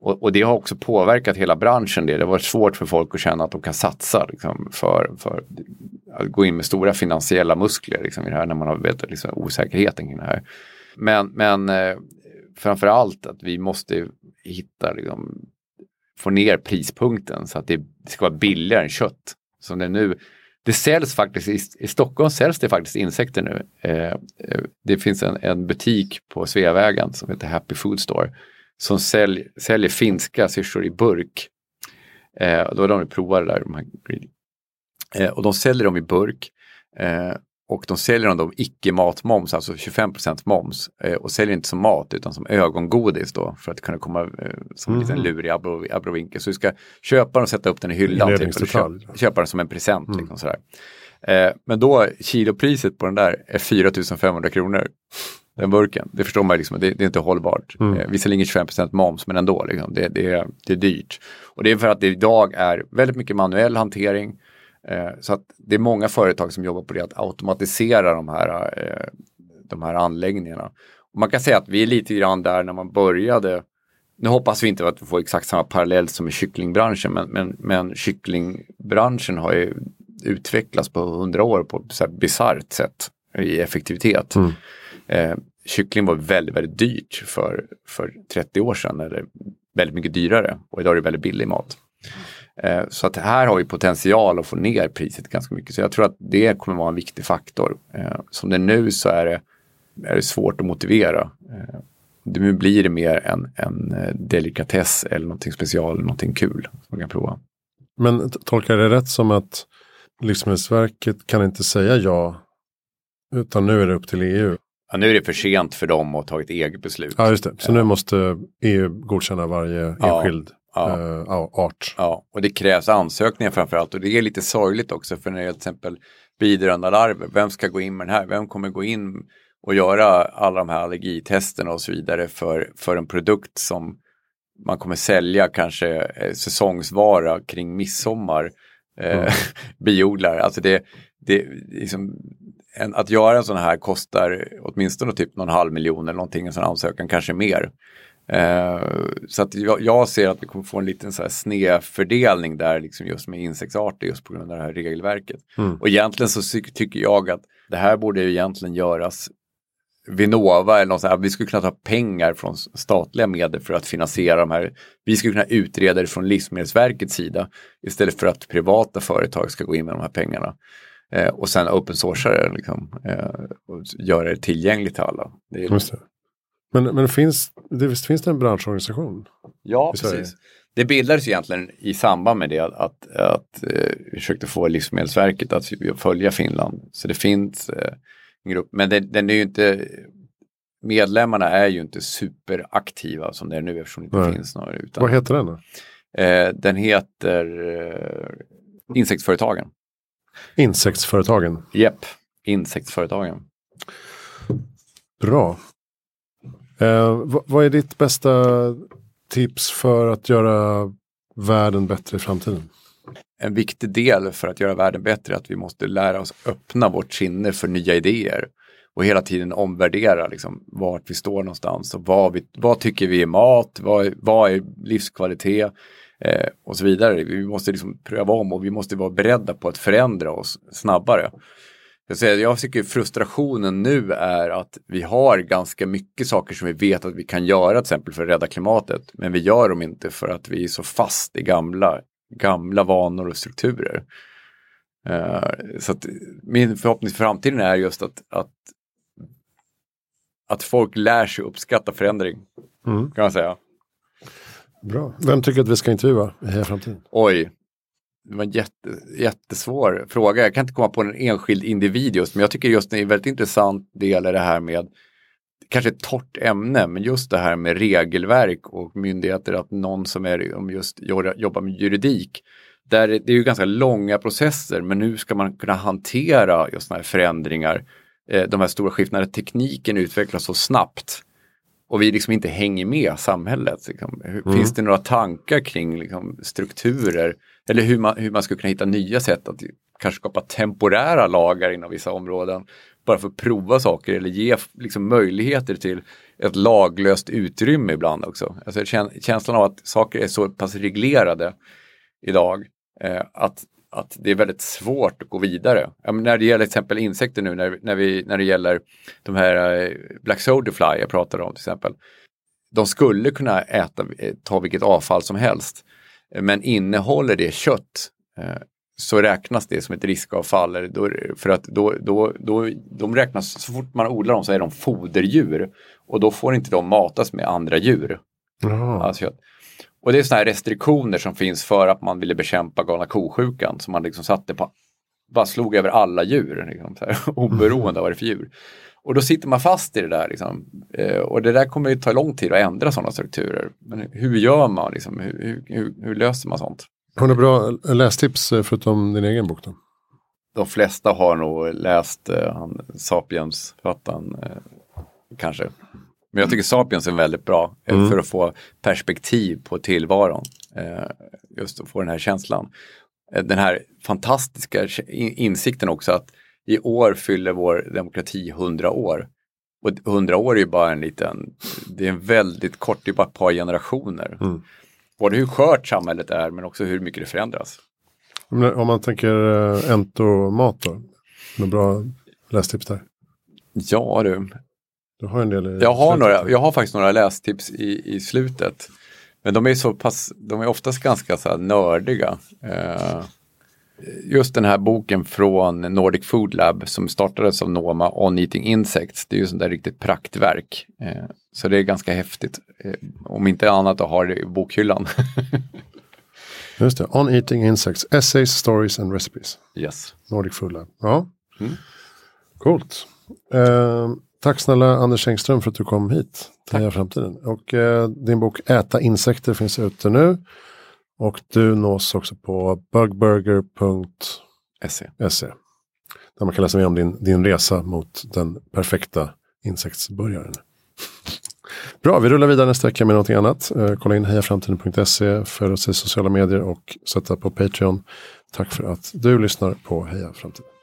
Och, och, det har också påverkat hela branschen. Det, det har varit svårt för folk att känna att de kan satsa liksom, för, för att gå in med stora finansiella muskler liksom, i det här när man har vet, liksom, osäkerheten kring det här. Men, men eh, framförallt att vi måste hitta, liksom, få ner prispunkten så att det, ska vara billigare än kött. Som det nu det säljs faktiskt, i, i Stockholm säljs det faktiskt insekter nu. Eh, eh, det finns en, en, butik på Sveavägen som heter Happy Food Store som sälj, säljer finska syrsor i burk. Eh, då har de provat det där. De här, eh, och de säljer dem i burk. Eh, och de säljer dem då icke matmoms, alltså 25% moms. Eh, och säljer inte som mat utan som ögongodis då för att kunna komma eh, som en mm. liten lur i abrovinkel. Så du ska köpa den och sätta upp den i hyllan. Typ, eller köpa, köpa den som en present. Mm. Liksom, sådär. Eh, men då kilopriset på den där är 4500 kronor. Den burken, det förstår man liksom, det, det är inte hållbart. Mm. Eh, visserligen 25% moms men ändå, liksom, det, det, det är dyrt. Och det är för att det idag är väldigt mycket manuell hantering. Eh, så att det är många företag som jobbar på det, att automatisera de här, eh, de här anläggningarna. Och man kan säga att vi är lite grann där när man började nu hoppas vi inte att vi får exakt samma parallell som i kycklingbranschen, men, men, men kycklingbranschen har ju utvecklats på hundra år på ett bisarrt sätt i effektivitet. Mm. Eh, kyckling var väldigt, väldigt dyrt för, för 30 år sedan, eller väldigt mycket dyrare och idag är det väldigt billig mat. Eh, så att här har vi potential att få ner priset ganska mycket. Så jag tror att det kommer vara en viktig faktor. Eh, som det är nu så är det, är det svårt att motivera. Eh, nu blir det mer en, en delikatess eller någonting special, någonting kul som man kan prova. Men tolkar jag det rätt som att Livsmedelsverket kan inte säga ja utan nu är det upp till EU? Ja, nu är det för sent för dem att ta ett eget beslut. Ja, just det. Så nu måste EU godkänna varje enskild ja. Uh, art. Ja, och det krävs ansökningar framförallt och det är lite sorgligt också för när det gäller till exempel bidrönda larver, vem ska gå in med den här? Vem kommer gå in och göra alla de här allergitesterna och så vidare för, för en produkt som man kommer sälja kanske eh, säsongsvara kring midsommar. Eh, mm. [laughs] biodlar, alltså det, det liksom, en, att göra en sån här kostar åtminstone typ någon halv miljon eller någonting, en sån ansökan, kanske mer. Eh, så att jag, jag, ser att vi kommer få en liten så här snedfördelning där liksom just med insektsarter just på grund av det här regelverket. Mm. Och egentligen så tycker jag att det här borde ju egentligen göras Vinnova eller något sånt här, vi skulle kunna ta pengar från statliga medel för att finansiera de här. Vi skulle kunna utreda det från Livsmedelsverkets sida istället för att privata företag ska gå in med de här pengarna. Eh, och sen open sourca det liksom, eh, och göra det tillgängligt till alla. Det är, men, men finns, det, visst finns det en branschorganisation? Ja, precis. Det bildades egentligen i samband med det att, att, att eh, vi försökte få Livsmedelsverket att följa Finland. Så det finns eh, en grupp, men det, den är ju inte Medlemmarna är ju inte superaktiva som det är nu eftersom det inte Nej. finns några. Utan, Vad heter den då? Eh, den heter eh, Insektsföretagen. Insektsföretagen? Japp, Insektsföretagen. Bra. Eh, vad är ditt bästa tips för att göra världen bättre i framtiden? En viktig del för att göra världen bättre är att vi måste lära oss öppna vårt sinne för nya idéer och hela tiden omvärdera liksom, vart vi står någonstans och vad, vi, vad tycker vi är mat, vad, vad är livskvalitet eh, och så vidare. Vi måste liksom pröva om och vi måste vara beredda på att förändra oss snabbare. Jag, säger, jag tycker frustrationen nu är att vi har ganska mycket saker som vi vet att vi kan göra till exempel för att rädda klimatet. Men vi gör dem inte för att vi är så fast i gamla, gamla vanor och strukturer. Uh, så min förhoppning för framtiden är just att, att, att folk lär sig uppskatta förändring. kan man säga. Bra. Vem tycker att vi ska intervjua i Framtiden? Oj, det var en jätte, jättesvår fråga. Jag kan inte komma på en enskild individ just, men jag tycker just det är en väldigt intressant del är det här med kanske ett torrt ämne, men just det här med regelverk och myndigheter, att någon som är om just jobbar med juridik, där det är ju ganska långa processer, men nu ska man kunna hantera just sådana här förändringar, eh, de här stora skiftena, tekniken utvecklas så snabbt och vi liksom inte hänger med samhället. Liksom. Mm. Finns det några tankar kring liksom, strukturer eller hur man, hur man skulle kunna hitta nya sätt att kanske skapa temporära lagar inom vissa områden bara för att prova saker eller ge liksom, möjligheter till ett laglöst utrymme ibland också. Alltså, känslan av att saker är så pass reglerade idag eh, att, att det är väldigt svårt att gå vidare. Ja, när det gäller till exempel insekter nu, när, när, vi, när det gäller de här eh, Black Soda jag pratade om till exempel. De skulle kunna äta, eh, ta vilket avfall som helst. Men innehåller det kött eh, så räknas det som ett riskavfall. För att då, då, då, de räknas, så fort man odlar dem så är de foderdjur. Och då får inte de matas med andra djur. Alltså, och det är sådana här restriktioner som finns för att man ville bekämpa galna kosjukan. Som man liksom satte på, bara slog över alla djur, liksom, så här, [laughs] oberoende av vad det är för djur. Och då sitter man fast i det där. Liksom. Eh, och det där kommer ju ta lång tid att ändra sådana strukturer. Men hur gör man? Liksom? Hur, hur, hur löser man sånt? Har du bra lästips eh, förutom din egen bok? Då? De flesta har nog läst eh, han, Sapiens-författaren eh, kanske. Men jag tycker Sapiens är väldigt bra eh, mm. för att få perspektiv på tillvaron. Eh, just att få den här känslan. Eh, den här fantastiska insikten också att i år fyller vår demokrati 100 år. Och 100 år är ju bara en liten, det är en väldigt kort, det är bara ett par generationer. Mm både hur skört samhället är men också hur mycket det förändras. Om man tänker uh, entomat då? Några bra lästips där? Ja du. Du har en del jag har, några, jag har faktiskt några lästips i, i slutet. Men de är så pass, de är oftast ganska så nördiga. Uh, just den här boken från Nordic Food Lab som startades av Noma, On Eating Insects, det är ju sånt där riktigt praktverk. Eh, så det är ganska häftigt. Eh, om inte annat att ha det i bokhyllan. [laughs] Just det, On Eating Insects, Essays, Stories and Recipes. Yes. Nordic Food Lab. Ja, mm. coolt. Eh, tack snälla Anders Engström för att du kom hit till Framtiden. Och eh, din bok Äta insekter finns ute nu. Och du nås också på bugburger.se. Där man kan läsa mer om din, din resa mot den perfekta insektsburgaren. Bra, vi rullar vidare nästa vecka med någonting annat. Uh, kolla in hejaframtiden.se, följ oss i sociala medier och sätta på Patreon. Tack för att du lyssnar på Heja Framtiden.